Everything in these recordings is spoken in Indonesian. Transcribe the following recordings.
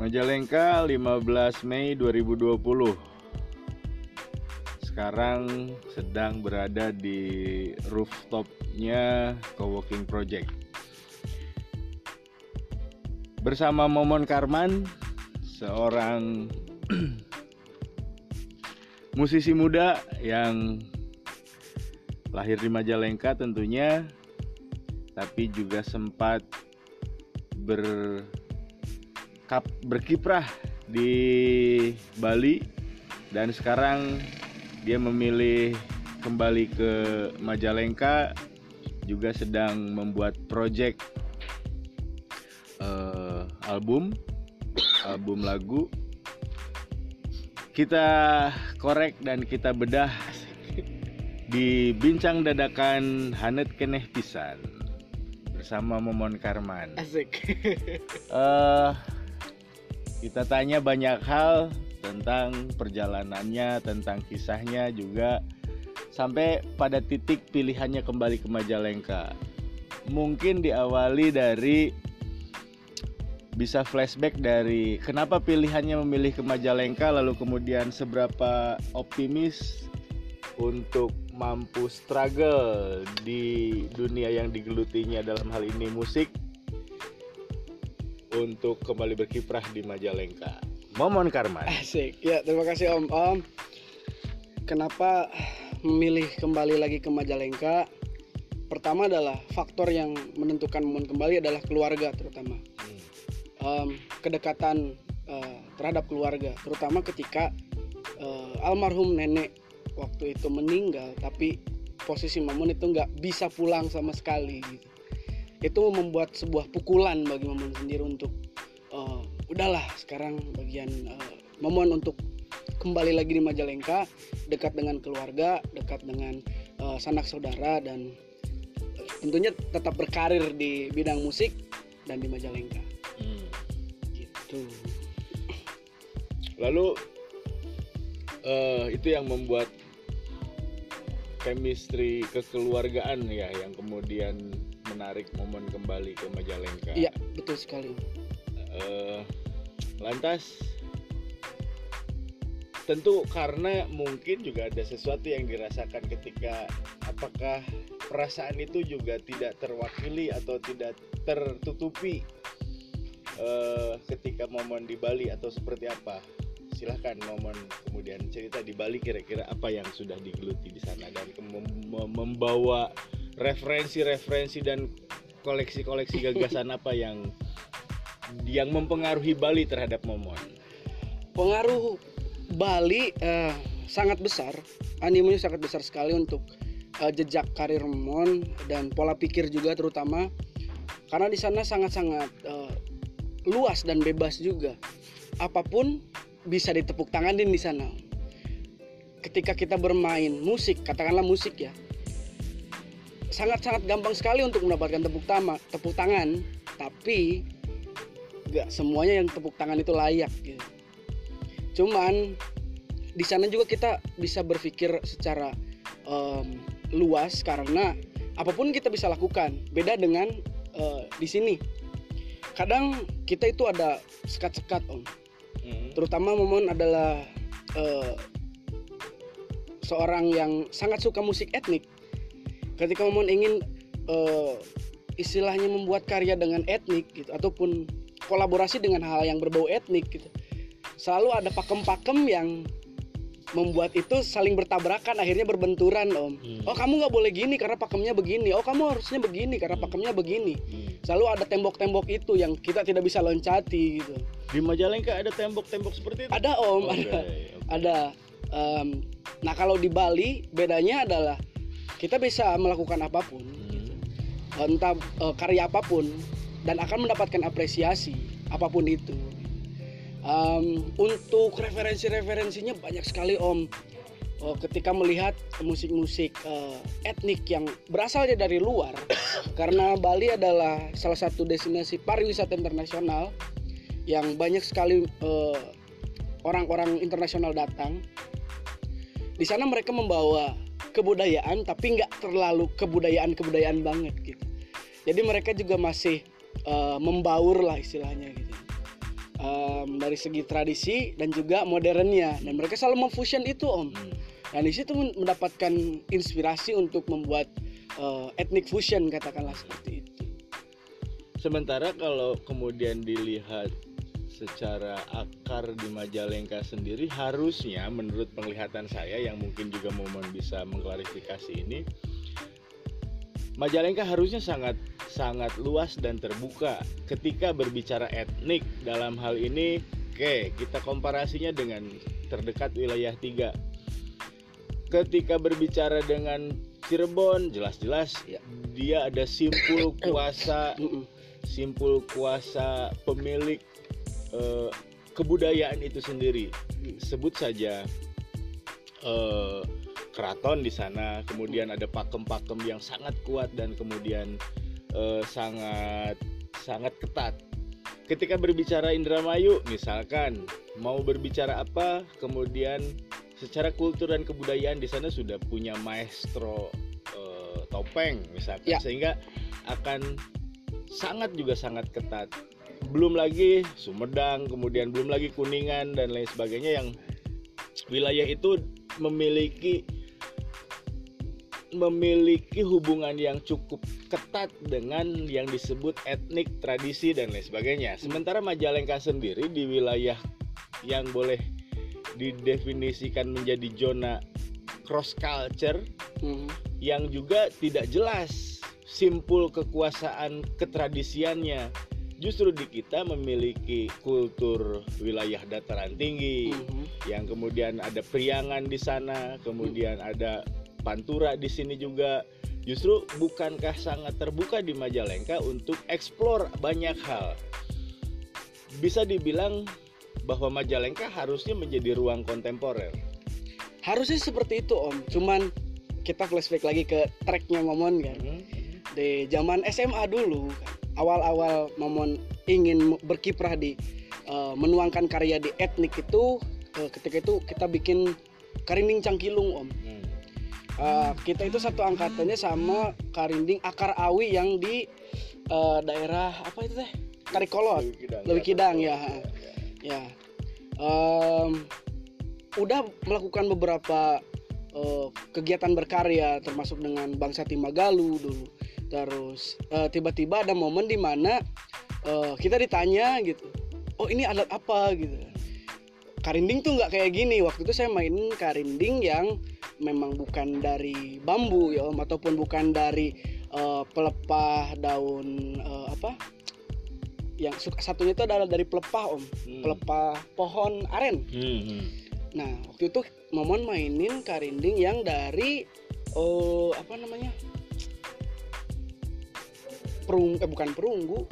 Majalengka 15 Mei 2020 Sekarang sedang berada di rooftopnya Coworking Project. Bersama Momon Karman Seorang musisi muda yang lahir di Majalengka tentunya Tapi juga sempat ber kap berkiprah di Bali dan sekarang dia memilih kembali ke Majalengka juga sedang membuat project uh, album album lagu kita korek dan kita bedah di bincang dadakan Hanet Keneh Pisan bersama Momon Karman. Asik. uh, kita tanya banyak hal tentang perjalanannya, tentang kisahnya juga sampai pada titik pilihannya kembali ke Majalengka. Mungkin diawali dari bisa flashback dari kenapa pilihannya memilih ke Majalengka lalu kemudian seberapa optimis untuk mampu struggle di dunia yang digelutinya dalam hal ini musik untuk kembali berkiprah di Majalengka. Momon Karman. Asik. Ya, terima kasih Om. Om, kenapa memilih kembali lagi ke Majalengka? Pertama adalah faktor yang menentukan Momon kembali adalah keluarga terutama. Hmm. Um, kedekatan uh, terhadap keluarga, terutama ketika uh, almarhum nenek waktu itu meninggal, tapi posisi Momon itu nggak bisa pulang sama sekali. Gitu itu membuat sebuah pukulan bagi Momon sendiri untuk uh, udahlah sekarang bagian uh, Momon untuk kembali lagi di Majalengka dekat dengan keluarga dekat dengan uh, sanak saudara dan uh, tentunya tetap berkarir di bidang musik dan di Majalengka hmm. gitu lalu uh, itu yang membuat chemistry kekeluargaan ya yang kemudian menarik momen kembali ke Majalengka. Iya, betul sekali. Uh, lantas tentu karena mungkin juga ada sesuatu yang dirasakan ketika apakah perasaan itu juga tidak terwakili atau tidak tertutupi uh, ketika momen di Bali atau seperti apa silahkan momen kemudian cerita di Bali kira-kira apa yang sudah digeluti di sana dan membawa referensi-referensi dan koleksi-koleksi gagasan apa yang yang mempengaruhi Bali terhadap Momon? Pengaruh Bali uh, sangat besar, animenya sangat besar sekali untuk uh, jejak karir Momon dan pola pikir juga terutama karena di sana sangat-sangat uh, luas dan bebas juga. Apa pun bisa ditepuk tanganin di sana. Ketika kita bermain musik, katakanlah musik ya, sangat-sangat gampang sekali untuk mendapatkan tepuk tama, tepuk tangan, tapi nggak semuanya yang tepuk tangan itu layak gitu. Cuman di sana juga kita bisa berpikir secara um, luas karena apa pun kita bisa lakukan. Beda dengan uh, di sini. Kadang kita itu ada sekat-sekat om. Hmm. Terutama momen adalah uh, seorang yang sangat suka musik etnik ketika Momon ingin uh, istilahnya membuat karya dengan etnik gitu ataupun kolaborasi dengan hal yang berbau etnik gitu selalu ada pakem-pakem yang membuat itu saling bertabrakan akhirnya berbenturan om hmm. oh kamu nggak boleh gini karena pakemnya begini oh kamu harusnya begini karena hmm. pakemnya begini hmm. selalu ada tembok-tembok itu yang kita tidak bisa loncati gitu di Majalengka ada tembok-tembok seperti itu ada om okay, ada okay. ada um, nah kalau di Bali bedanya adalah kita bisa melakukan apa pun gitu. entah uh, karya apa pun dan akan mendapatkan apresiasi apa pun itu um, untuk referensi-referensinya banyak sekali om uh, ketika melihat musik-musik uh, etnik yang berasal dari luar karena Bali adalah salah satu destinasi pariwisata internasional yang banyak sekali orang-orang uh, internasional datang di sana mereka membawa kebudayaan tapi nggak terlalu kebudayaan kebudayaan banget gitu. Jadi mereka juga masih uh, membaur lah istilahnya gitu. Um, dari segi tradisi dan juga modernnya. Dan mereka selalu memfusion itu om. Hmm. dan di situ men- mendapatkan inspirasi untuk membuat uh, ethnic fusion katakanlah seperti itu. Sementara kalau kemudian dilihat secara akar di Majalengka sendiri harusnya menurut penglihatan saya yang mungkin juga Momon bisa mengklarifikasi ini Majalengka harusnya sangat sangat luas dan terbuka ketika berbicara etnik dalam hal ini oke kita komparasinya dengan terdekat wilayah tiga ketika berbicara dengan Cirebon jelas-jelas Ya. dia ada simpul kuasa simpul kuasa pemilik eh, kebudayaan itu sendiri. Sebut saja eh, keraton di sana, kemudian ada pakem-pakem yang sangat kuat dan kemudian eh, sangat sangat ketat. Ketika berbicara Indramayu, misalkan mau berbicara apa, kemudian secara kultur dan kebudayaan di sana sudah punya maestro eh, topeng misalkan, Ya. sehingga akan sangat juga sangat ketat. Belum lagi Sumedang, kemudian belum lagi Kuningan dan lain sebagainya yang wilayah itu memiliki memiliki hubungan yang cukup ketat dengan yang disebut etnik, tradisi dan lain sebagainya. Sementara Majalengka sendiri di wilayah yang boleh didefinisikan menjadi zona cross culture Mhm. yang juga tidak jelas simpul kekuasaan ketradisiannya. Justru di kita memiliki kultur wilayah dataran tinggi, Mhm. yang kemudian ada priangan di sana, kemudian ada pantura di sini juga. Justru bukankah sangat terbuka di Majalengka untuk eksplor banyak hal? Bisa dibilang bahwa Majalengka harusnya menjadi ruang kontemporer. harusnya seperti itu om cuman kita flashback lagi ke tracknya Momon kan di zaman SMA dulu kan, awal-awal Momon ingin berkiprah di eh, menuangkan karya di etnik itu eh, ketika itu kita bikin Karinding Cangkilung om Hmm. Eh, kita itu satu angkatannya sama Karinding Akar Awi yang di eh, daerah apa itu teh Karikolot Lewi Kidang, Lewi Kidang, ya. ya. ya Em, udah melakukan beberapa eh, kegiatan berkarya termasuk dengan bangsa Timagalu dulu terus eh, tiba-tiba ada momen di mana eh, kita ditanya gitu oh ini alat apa gitu karinding tuh nggak kayak gini waktu itu saya mainin karinding yang memang bukan dari bambu ya om ataupun bukan dari eh, pelepah daun eh, apa yang su- satunya itu adalah dari pelepah om Hmm. pelepah pohon aren Hmm, hmm. Nah, waktu itu Momon mainin karinding yang dari oh apa namanya? Perung eh bukan perunggu,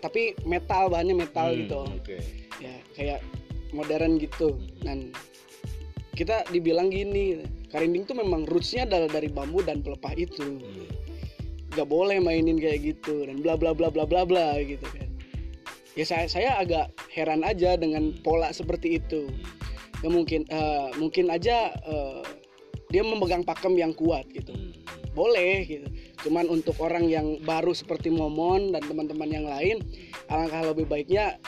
tapi metal bahannya metal Hmm, gitu. Oke. Ya, kayak modern gitu. Dan kita dibilang gini, karinding tuh memang rootsnya adalah dari bambu dan pelepah itu. Hmm. Gak boleh mainin kayak gitu dan bla bla bla bla bla bla gitu kan. Ya saya saya agak heran aja dengan pola seperti itu ya mungkin eh, mungkin aja eh, dia memegang pakem yang kuat gitu Hmm. boleh gitu cuman untuk orang yang baru seperti Momon dan teman-teman yang lain alangkah lebih baiknya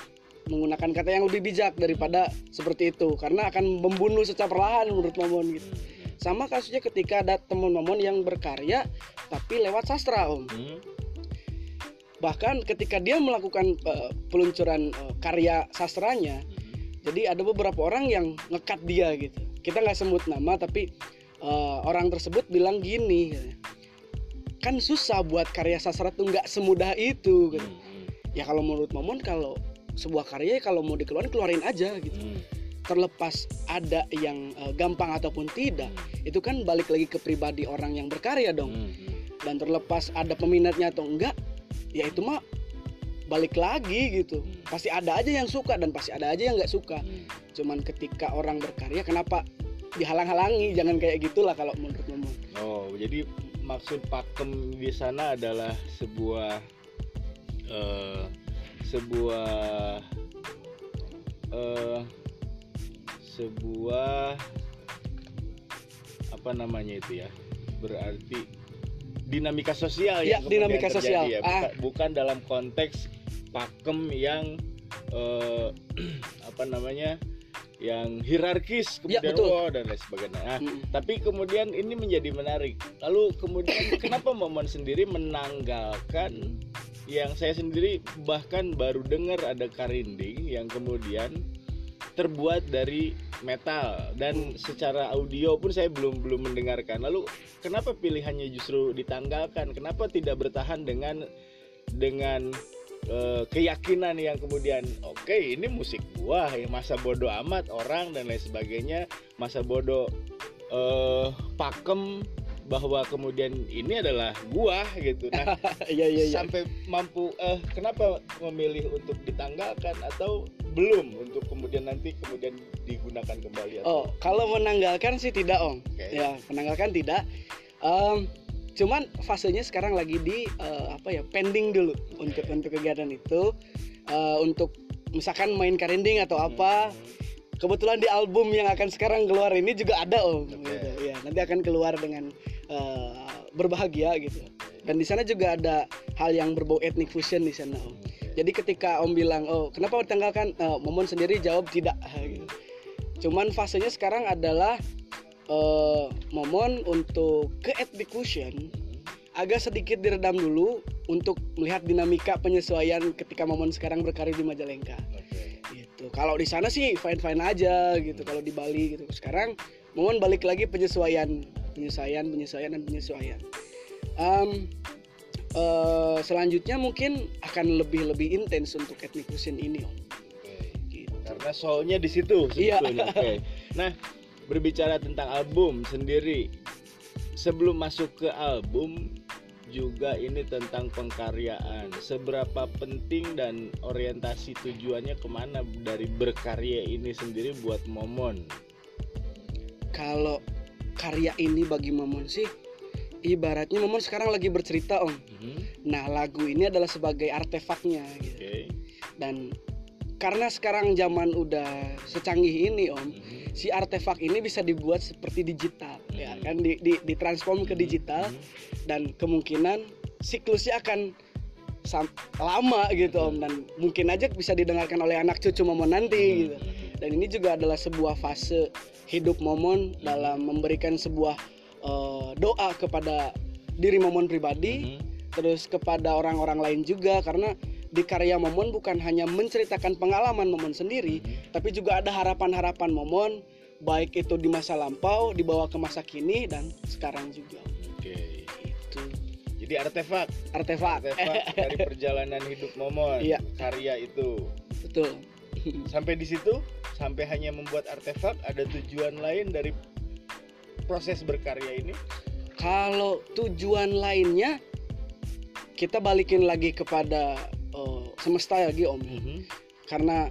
menggunakan kata yang lebih bijak daripada seperti itu. Karena akan membunuh secara perlahan menurut Momon gitu. Sama kasusnya ketika ada teman Momon yang berkarya tapi lewat sastra om. Hmm. bahkan ketika dia melakukan eh, peluncuran eh, karya sastranya jadi ada beberapa orang yang ngekat dia gitu. Kita nggak sebut nama tapi eh, orang tersebut bilang gini kan susah buat karya sastra tuh nggak semudah itu gitu. Hmm. ya kalau menurut Momon kalau sebuah karya kalau mau dikeluarin keluarin aja gitu Hmm. terlepas ada yang eh, gampang ataupun tidak itu kan balik lagi ke pribadi orang yang berkarya dong Hmm. dan terlepas ada peminatnya atau enggak ya itu mah balik lagi gitu Hmm. pasti ada aja yang suka dan pasti ada aja yang nggak suka Hmm. cuman ketika orang berkarya kenapa dihalang-halangi jangan kayak gitulah kalau menurut Momon Oh, jadi maksud pakem di sana adalah sebuah eh, sebuah eh, sebuah apa namanya itu ya? Berarti dinamika sosial Ya, dinamika terjadi sosial. ya, Ah. bukan, bukan dalam konteks pakem yang eh, apa namanya yang hierarkis Ya, kemudian betul. wow dan lain sebagainya. Nah, Mm. tapi kemudian ini menjadi menarik. Lalu kemudian kenapa Momon sendiri menanggalkan yang saya sendiri bahkan baru dengar ada karinding yang kemudian terbuat dari metal dan secara audio pun saya belum belum mendengarkan. Lalu kenapa pilihannya justru ditanggalkan? Kenapa tidak bertahan dengan dengan eh, keyakinan yang kemudian oke ini musik gua ya masa bodoh amat orang dan lain sebagainya masa bodoh eh pakem bahwa kemudian ini adalah gua gitu nah Iya iya iya. sampai mampu eh kenapa memilih untuk ditanggalkan atau belum untuk kemudian nanti kemudian digunakan kembali Oh, atau kalau menanggalkan sih tidak om. Oke. Ya, menanggalkan tidak. Em, cuman fasenya sekarang lagi di eh, apa ya pending dulu untuk untuk kegiatan itu Eh, untuk misalkan main karinding atau apa. Hmm, Kebetulan di album yang akan sekarang keluar ini juga ada om. Oke. Gitu. Ya, nanti akan keluar dengan eh, berbahagia gitu. Dan di sana juga ada hal yang berbau ethnic fusion di sana om. Jadi ketika Om bilang, oh kenapa ditanggalkan? Eh, Momon sendiri jawab tidak. Gitu. Cuman fasenya sekarang adalah eh, Momon untuk ke ethnic fusion agak sedikit diredam dulu untuk melihat dinamika penyesuaian ketika Momon sekarang berkarir di Majalengka. Oke. Gitu. Kalau di sana sih fine fine aja gitu. Kalau di Bali gitu. Sekarang Momon balik lagi penyesuaian, penyesuaian, penyesuaian dan penyesuaian. Em, eh, selanjutnya mungkin akan lebih lebih intens untuk ethnic fusion ini om. Oke. Gitu. karena soulnya di situ Iya. sebetulnya. Oke. Nah, berbicara tentang album sendiri, sebelum masuk ke album juga ini tentang pengkaryaan. Seberapa penting dan orientasi tujuannya ke mana dari berkarya ini sendiri buat Momon? Kalau karya ini bagi Momon sih ibaratnya Momon sekarang lagi bercerita om. Mhm. Nah lagu ini adalah sebagai artefaknya gitu. Oke. Dan karena sekarang zaman udah secanggih ini om, Mhm. Si artefak ini bisa dibuat seperti digital ya Mhm. kan di, di ditransform ke digital Mhm. dan kemungkinan siklusnya akan lama gitu om dan mungkin aja bisa didengarkan oleh anak cucu Momon nanti gitu. Mhm. Dan ini juga adalah sebuah fase hidup Momon dalam memberikan sebuah eh, doa kepada diri Momon pribadi Mhm. terus kepada orang-orang lain juga karena di karya Momon bukan hanya menceritakan pengalaman Momon sendiri tapi juga ada harapan-harapan Momon baik itu di masa lampau dibawa ke masa kini dan sekarang juga Oke. itu Jadi artefak, artefak artefak dari perjalanan hidup Momon. Iya. Karya itu. betul Sampai di situ, sampai hanya membuat artefak, ada tujuan lain dari proses berkarya ini. kalau tujuan lainnya kita balikin lagi kepada eh, semesta lagi om. Karena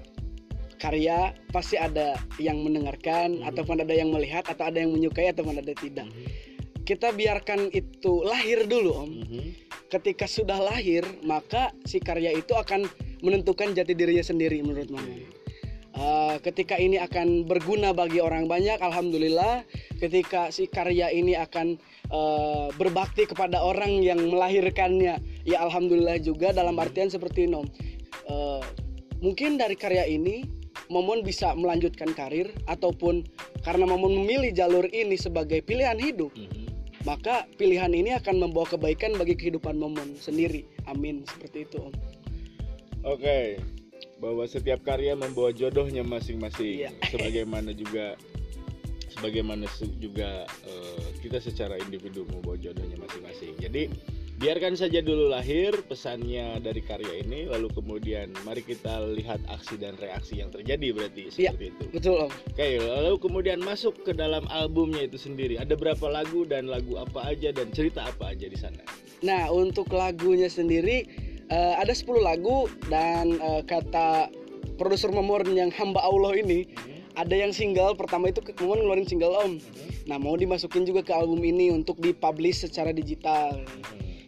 karya pasti ada yang mendengarkan Mhm. ataupun ada yang melihat atau ada yang menyukai ataupun ada tidak. Kita biarkan itu lahir dulu om. Ketika sudah lahir maka si karya itu akan menentukan jati dirinya sendiri menurut mama Uh, ketika ini akan berguna bagi orang banyak alhamdulillah ketika si karya ini akan uh, berbakti kepada orang yang melahirkannya ya alhamdulillah juga dalam artian seperti nom Uh, mungkin dari karya ini Momon bisa melanjutkan karir ataupun karena Momon memilih jalur ini sebagai pilihan hidup maka pilihan ini akan membawa kebaikan bagi kehidupan Momon sendiri. Amin seperti itu om. Oke, bahwa setiap karya membawa jodohnya masing-masing. Iya. Sebagaimana juga, sebagaimana se- juga eh, kita secara individu membawa jodohnya masing-masing. Jadi biarkan saja dulu lahir pesannya dari karya ini, lalu kemudian mari kita lihat aksi dan reaksi yang terjadi berarti Iya. seperti itu. betul om Oke, lalu kemudian masuk ke dalam albumnya itu sendiri. Ada berapa lagu dan lagu apa aja dan cerita apa aja di sana? Nah, untuk lagunya sendiri eh, ada 10 lagu dan eh, kata produser Momon yang hamba Allah ini ada yang single pertama itu Momon ngeluarin single Om. Nah, mau dimasukin juga ke album ini untuk dipublish secara digital.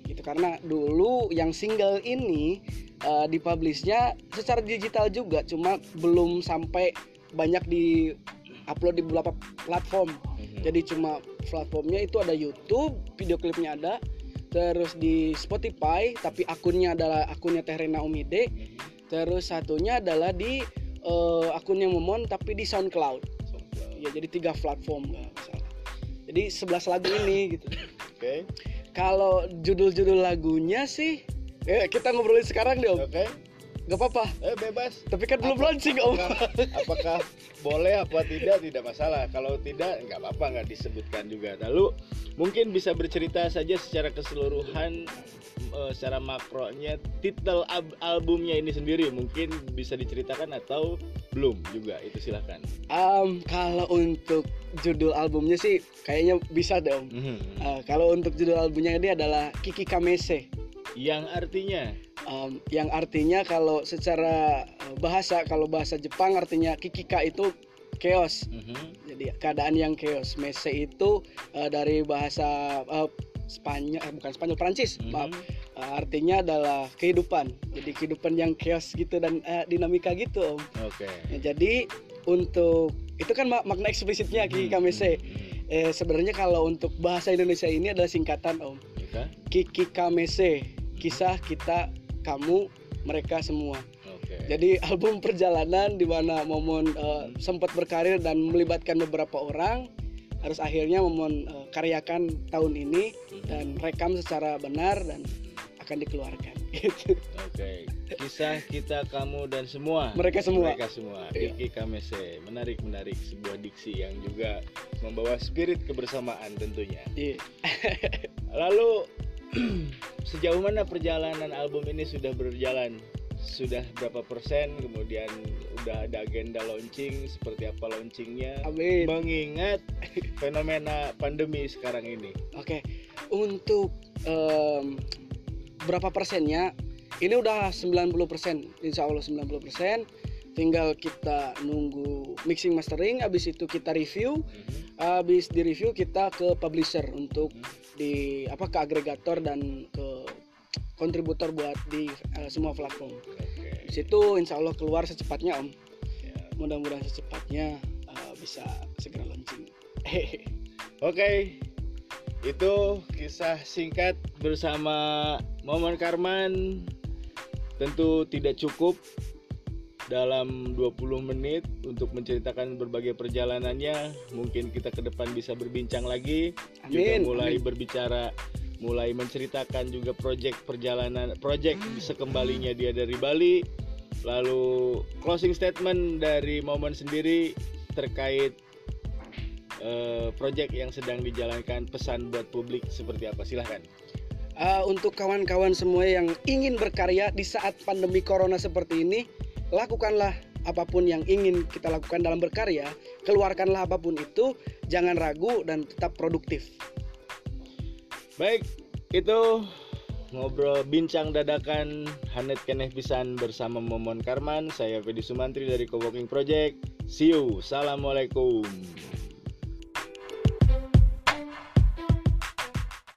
Gitu karena dulu yang single ini eh, dipublishnya secara digital juga cuma belum sampai banyak di upload di beberapa platform. Jadi cuma platformnya itu ada YouTube, video klipnya ada, terus di Spotify, tapi akunnya adalah akunnya Teh Rena Umide. terus satunya adalah di uh, akunnya Momon tapi di SoundCloud. SoundCloud. Ya jadi tiga platform nggak. Jadi 11 lagu ini gitu. Oke. Kalau judul-judul lagunya sih eh, kita ngobrolin sekarang deh. Oke. Gak apa-apa. Eh bebas. Tapi kan belum Apa- launching Om. Apakah, apakah boleh apa tidak tidak masalah. Kalau tidak nggak apa-apa nggak disebutkan juga. Lalu mungkin bisa bercerita saja secara keseluruhan eh, secara makronya titel ab- albumnya ini sendiri mungkin bisa diceritakan atau belum juga itu silahkan. Am, kalau untuk judul albumnya sih kayaknya bisa deh Om. Mhm. Uh, kalau untuk judul albumnya ini adalah Kiki Kamese. Yang artinya? Um, yang artinya kalau secara uh, bahasa kalau bahasa Jepang artinya kikika itu chaos. Mhm, jadi keadaan yang chaos. Mese itu uh, dari bahasa uh, Spanyol eh, bukan Spanyol Prancis mhm. maaf. Uh, artinya adalah kehidupan. Jadi kehidupan yang chaos gitu dan uh, dinamika gitu om. Oke. Ya, jadi untuk itu kan mak- makna eksplisitnya Kiki Kamese Mhm. eh, sebenarnya kalau untuk bahasa Indonesia ini adalah singkatan om? Kiki Kamese kisah kita kamu mereka semua Oke. jadi album perjalanan di mana Momon eh, sempat berkarir dan melibatkan beberapa orang harus akhirnya Momon eh, karyakan tahun ini dan rekam secara benar dan akan dikeluarkan gitu Oke, kisah kita, kamu dan semua. mereka semua Mereka semua. Iya. Kiki Kamese, menarik menarik sebuah diksi yang juga membawa spirit kebersamaan tentunya. Iya. Lalu sejauh mana perjalanan album ini sudah berjalan? Sudah berapa persen? Kemudian udah ada agenda launching, seperti apa launchingnya? Amin. Mengingat fenomena pandemi sekarang ini. Oke, untuk em, berapa persennya? Ini udah 90%, insya Allah 90%. Tinggal kita nunggu mixing mastering, habis itu kita review, Mhm. habis di review kita ke publisher untuk Mhm. Di apa ke agregator dan ke kontributor buat di eh, semua platform. Oke. Di situ insya Allah keluar secepatnya om. Ya. Mudah-mudahan secepatnya eh, bisa segera launching. Oke, itu kisah singkat bersama Momen Karman. Tentu tidak cukup dalam 20 menit untuk menceritakan berbagai perjalanannya. Mungkin kita ke depan bisa berbincang lagi, juga Amin. mulai amin. berbicara, mulai menceritakan juga proyek perjalanan, proyek sekembalinya dia dari Bali. Lalu closing statement dari Momen sendiri terkait eh, proyek yang sedang dijalankan pesan buat publik seperti apa silahkan Uh, untuk kawan-kawan semua yang ingin berkarya di saat pandemi corona seperti ini, lakukanlah apa pun yang ingin kita lakukan dalam berkarya, keluarkanlah apa pun itu, jangan ragu dan tetap produktif. baik itu ngobrol bincang dadakan Hanet Keneh Pisan bersama Momon Karman. Saya Fedi Sumantri dari Coworking Project. See you. Assalamualaikum